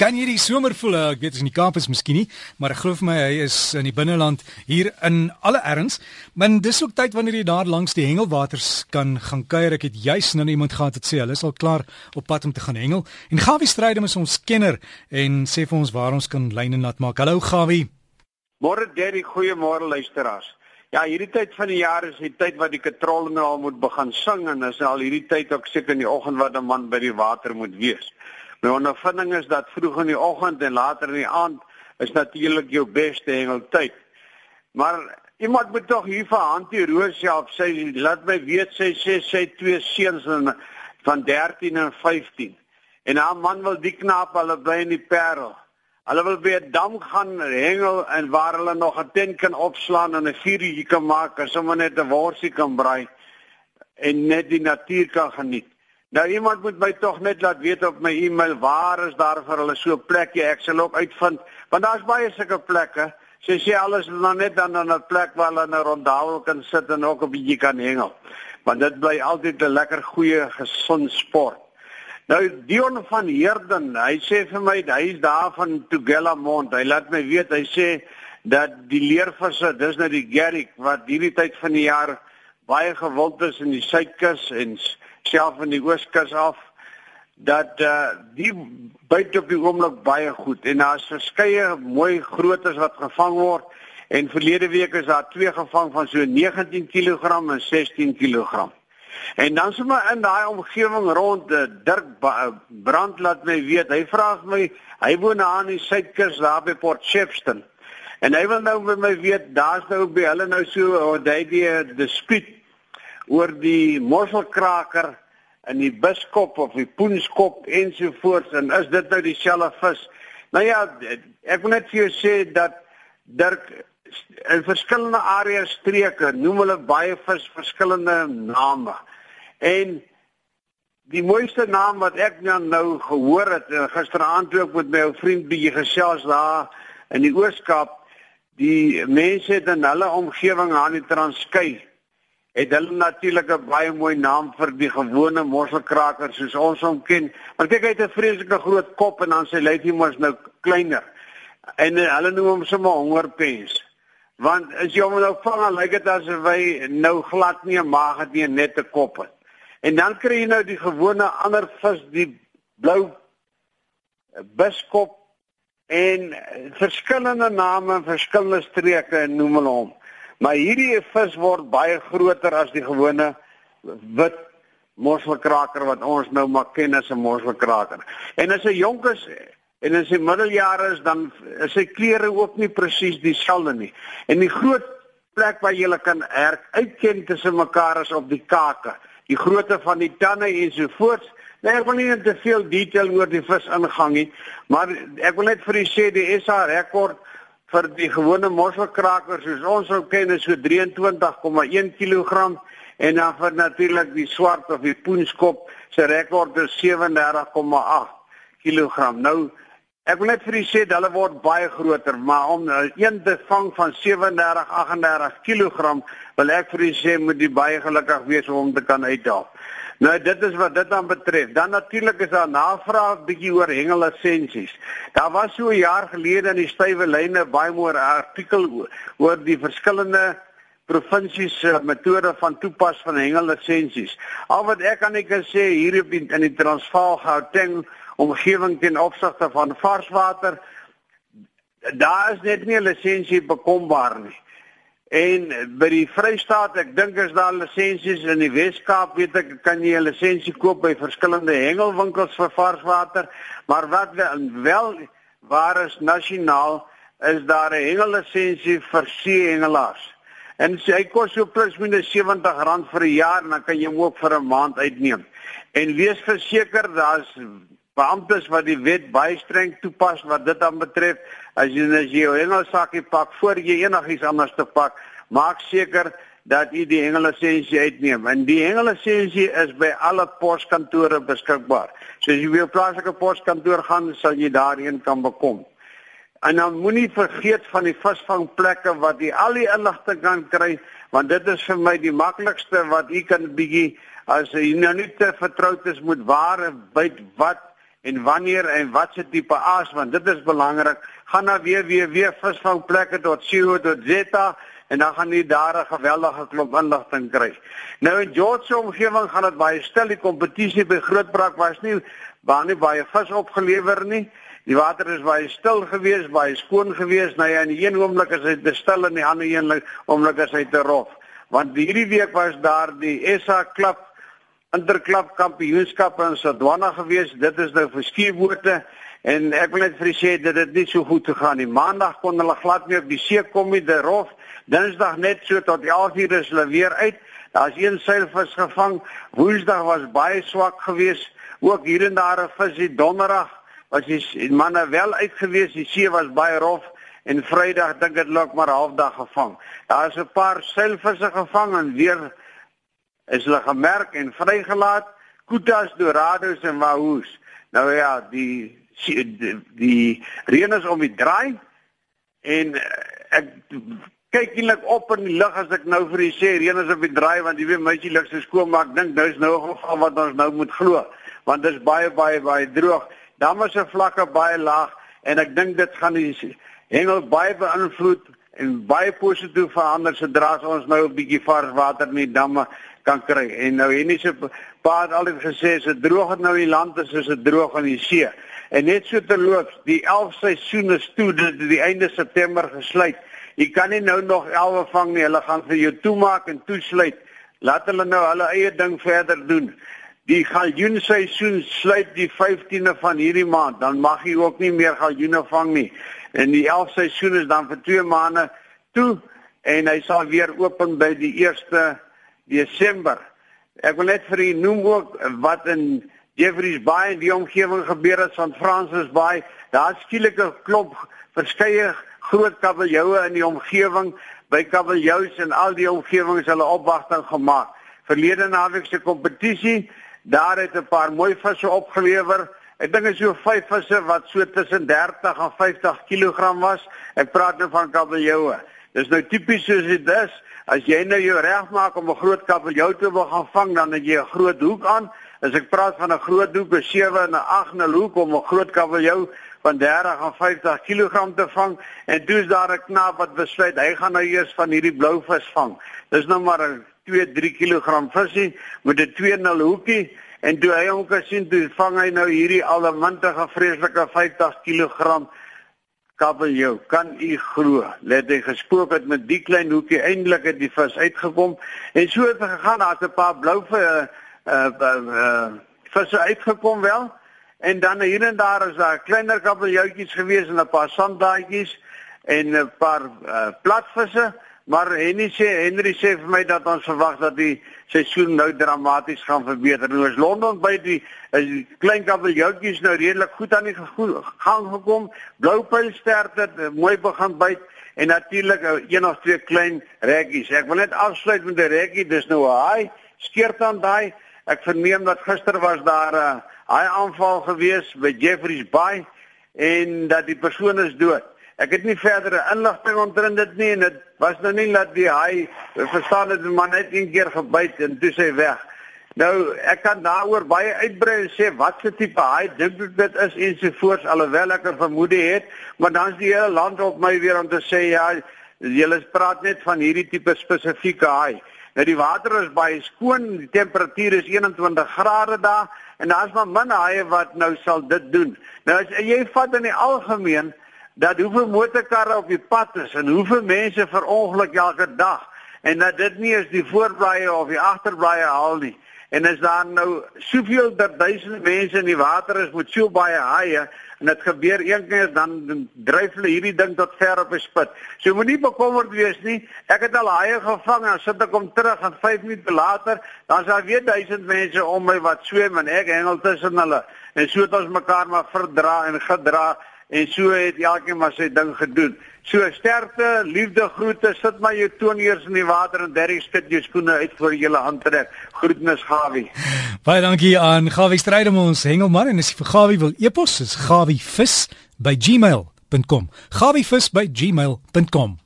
Kan jy die somer voel? Ek weet is in die Kaap is miskien nie, maar glo vir my hy is in die binneland hier in alle erns. Maar dis ook tyd wanneer jy daar langs die hengelwaters kan gaan kuier. Ek het juis nou iemand gehad wat sê hulle is al klaar op pad om te gaan hengel. En Gawie Strydom is ons kenner en sê vir ons waar ons kan lyne nat maak. Hallo Gawie. Môre Derry, goeiemôre luisteraars. Ja, hierdie tyd van die jaar is die tyd wat die katrol nou al moet begin sing en is al hierdie tyd ook seker in die oggend wat 'n man by die water moet wees. My ondervinding is dat vroeg in die oggend en later in die aand is natuurlik jou beste hengeltyd. Maar iemand moet tog hier vir Hantie Roos op sy laat my weet sy sê sy, twee seuns van 13 en 15. En haar man wil die knaap hulle bly in die Parel. Hulle wil weer dam gaan hengel en waar hulle nog 'n tent kan opslaan en 'n vuurtjie kan maak en sommer net 'n worsie kan braai en net die natuur kan geniet. Nou iemand moet my tog net laat weet op my e-mail waar is daar vir hulle so 'n plekjie ek sal ook uitvind want daar's baie sulke plekke. Sy sê alles is nog net dan 'n plek waar hulle 'n rondaal kan sit en ook 'n bietjie kan hengel. Want dit bly altyd 'n lekker goeie gesond sport. Nou Dion van Heerden, hy sê vir my hy is daar van Tugela Mond. Hy laat my weet hy sê dat die leervisse, dis nou die gerrig wat hierdie tyd van die jaar baie gewild is in die suidkus en self van die ooskus af dat uh die byt op die oomblik baie goed en daar's verskeie mooi grootes wat gevang word en verlede week is daar twee gevang van so 19 kg en 16 kg. En dan sommer in daai omgewing rond uh, Dirk Brand laat my weet. Hy vra my, hy woon aan die suidkus daar by Port Shepstone. En hy wil nou by my weet, daar's nou by hulle nou so 'n uh, die dispuut oor die mosselkraker en die biskop of die poenskop ensovoorts en is dit nou dieselfde vis? Nou ja, ek wil net vir jou sê dat Dirk in verskillende areas streke noem hulle baie vis verskillende name. En die mooiste naam wat ek nou, gehoor het gisteraand ek met my ou vriend bietjie gesels daar in die Ooskaap, die mense het in hulle omgewing aan die Transkei het hulle natuurlik 'n baie mooi naam vir die gewone mosselkraker soos ons hom ken. Want kyk hy het 'n vreeslike groot kop en dan sy lyfie mos nou kleiner. En uh, hulle noem hom sommer hongerpens. Want as jy hom nou vang, lyk dit asof hy nou glad nie 'n maag het nie, net 'n kop het. En dan kry jy nou die gewone ander vis, die blou biskop en verskillende name in verskillende streke noem hulle hom. Maar hierdie vis word baie groter as die gewone wit mosselkraker wat ons nou maar ken as 'n mosselkraker. En as hy jonk is en in sy middeljare is dan is sy kleure ook nie presies dieselfde nie. En die groot plek waar jy kan uitken tussen mekaar is op die kake, die grootte van die tande en so voort. Nou ek wil nie te veel detail oor die vis ingang nie, maar ek wil net vir u sê die SA rekord vir die gewone mosselkraker soos ons hom ken is so 23,1 kg en dan vir natuurlik die swart of die poenskop se rekord is 37,8 kg. Nou ek wil net vir u sê hulle word baie groter, maar om een te vang van 37, 38 kg wil ek vir u sê moet jy baie gelukkig wees om te kan uithaal. Nou dit is wat dit dan betref. Dan natuurlik is daar navraag bietjie oor hengellisensies. Daar was so 'n jaar gelede in die stywe lyne baie mooi artikel oor die verskillende provinsies se metode van toepas van hengellisensies. Al wat ek aan ek kan sê hier op die, in die Transvaal Gauteng omgewing ten opsigte van varswater daar is net nie 'n lisensie bekombaar nie. En by die Vrystaat, ek dink is daar lisensies in die Wes-Kaap, weet ek, kan jy 'n lisensie koop by verskillende hengelwinkels vir varswater, maar wat wel waar is nasionaal is daar 'n hengellisensie vir seehengelaars. En hy kos so plus minus R70 vir 'n jaar en dan kan jy hom ook vir 'n maand uitneem. En wees verseker daar's beamptes wat die wet baie streng toepas wat dit dan betref. As jy net jou hengelsakkie pak voor jy enigiets anders te pak, maak seker dat jy die hengellisensie uitneem. En die hengellisensie is by alle poskantore beskikbaar. So as jy wil plaaslike poskantoor gaan, sal jy daarheen kan bekom. En dan moenie vergeet van die visvangplekke wat jy al die inligting kan kry, want dit is vir my die maklikste wat jy kan bietjie as jy nou nie te vertroud is met waar byt wat en wanneer en wat se tipe aas want dit is belangrik. Gaan na www.visvangplekke.co.za en dan gaan jy daar 'n geweldige klomp inligting kry. Nou in George se omgewing gaan dit baie stil. Die kompetisie by Grootbrak was nie baie nie baie vis opgelewer nie. Die water is baie stil gewees, baie skoon gewees. Nou ja, in die een oomblik is dit te stil en die ander een oomblik is hy te rof. Want hierdie week was daar die SA klub interklub kampioenskap in Sodwana gewees. Dit is nou vir skiebote en ek wil net vir sê dat dit nie so goed gegaan nie. Maandag kon hulle glad nie op die see kom nie, die rof. Dinsdag net so tot 11:00 is hulle weer uit. Daar's een seilvis gevang. Woensdag was baie swak geweest. Ook hier en daar 'n vis die donderdag was die manne wel uit geweest. Die see was baie rof en Vrydag dink dit luk maar halfdag gevang. Daar is 'n paar seilvisse gevang en weer is hulle gemerk en vrygelaat. Kutas dorados en wahoos nou ja die die, die reën is om die draai en eh, ek kyk eintlik op in die lug as ek nou vir u sê reën is op die draai want jy weet meisie luk se skoon maar ek dink nou is nou 'n geval wat ons nou moet glo want dit is baie baie baie droog. Damme se vlakke baie laag en ek dink dit gaan die hengel baie beïnvloed en baie positief verander sodra ons nou 'n bietjie vars water in die damme kan kry. En nou Henny se pa het altyd gesê as dit droog het nou in die land is, is dit droog in die see. En net so terloops, die 11 seisoene toe dit die einde September gesluit. Jy kan nie nou nog 11 vang nie. Hulle gaan vir jou toemaak en toesluit. Laat hulle nou hulle eie ding verder doen. Die galjoen seisoen sluit die 15de van hierdie maand. Dan mag jy ook nie meer galjoene vang nie. En die 11 seisoen is dan vir 2 maande toe en hy sal weer open by die 1ste Desember. Ek wil net vir u noem ook wat in Jeffreys Bay en die omgewing gebeur het van Francis Bay. Daar skielik 'n klop verskeie groot kabeljoue in die omgewing by kabeljous en al die omgewings hulle opwagting gemaak. Verlede naweek se kompetisie, daar het 'n paar mooi visse opgelewer. Ek dink is so vyf visse wat so tussen 30 en 50 kg was. Ek praat nou van kabeljoue. Dis nou tipies soos dit is. As jy nou jou reg maak om 'n groot kabeljou te wil gaan vang, dan het jy 'n groot hoek aan. As ek praat van 'n groot hoek, 'n 7 en 'n 8 'n hoek om 'n groot kabeljou van 30 en 50 kg te vang en toe's daar 'n knaap wat besluit hy gaan nou eers van hierdie blouvis vang. Dis nou maar 'n 2-3 kg visie met 'n 2-0 hoekie en toe hy hom kan sien, toe vang hy nou hierdie allemintige vreeslike 50 kg kabeljou, kan u glo? Let hy gespook het met die klein hoekie eindelik het die vis uitgekom en so het gegaan daar's 'n paar blou vir uh, uh, uh, visse uitgekom wel en dan hier en daar is daar kleiner kabeljoutjies gewees en 'n paar sanddaadjies en 'n paar uh, platvisse Maar Henny sê Henry sê vir my dat ons verwag dat die seisoen nou dramaties gaan verbeter. Nou is Londen by die, die klein kabeljoutjies nou redelik goed aan die gang gekom. Bloupyl sterk het eh, mooi begin byt en natuurlik eh, een of twee klein rekkies. Ek wil net afsluit met 'n rekkie. Dis nou 'n haai. Skeert aan daai. Ek verneem dat gister was daar 'n uh, haai aanval gewees by Jeffreys Bay en dat die persoon is dood. Ek het nie verdere inligting omtrent dit nie en dit was nou nie dat die haai verstaan het die man net een keer gebyt en toe sê weg. Nou ek kan daaroor baie uitbrei en sê wat se tipe haai dink dit is ensovoorts alhoewel ek 'n vermoede het, maar dan is die hele land op my weer om te sê ja, julle praat net van hierdie tipe spesifieke haai. Nou die water is baie skoon, die temperatuur is 21 grade daar en daar's maar min haie wat nou sal dit doen. Nou as jy vat in die algemeen dat hoeveel motorkarre op die pad is en hoeveel mense verongeluk elke dag en dat dit nie is die voorblaaie of die agterblaaie haal nie. En as daar nou soveel duisende mense in die water is met so baie haie en dit gebeur een keer dan dryf hulle hierdie ding tot ver op die spit. So moenie bekommerd wees nie. Ek het al haie gevang en sit ek om terug en 5 minute later dan is daar weer duisend mense om my wat swem en ek hengel tussen hulle. En so het ons mekaar maar verdra en gedra en so het elkeen maar sy ding gedoen. So sterkte, liefde, groete, sit maar jou tooniers in die water en derry skud jou skoene uit vir julle handtrek. Groetnis Gawie. Baie dankie aan Gawie Strydemons Hengelman en as jy vir Gawie wil e-pos is gawievis by gmail.com. gawievis by gmail.com.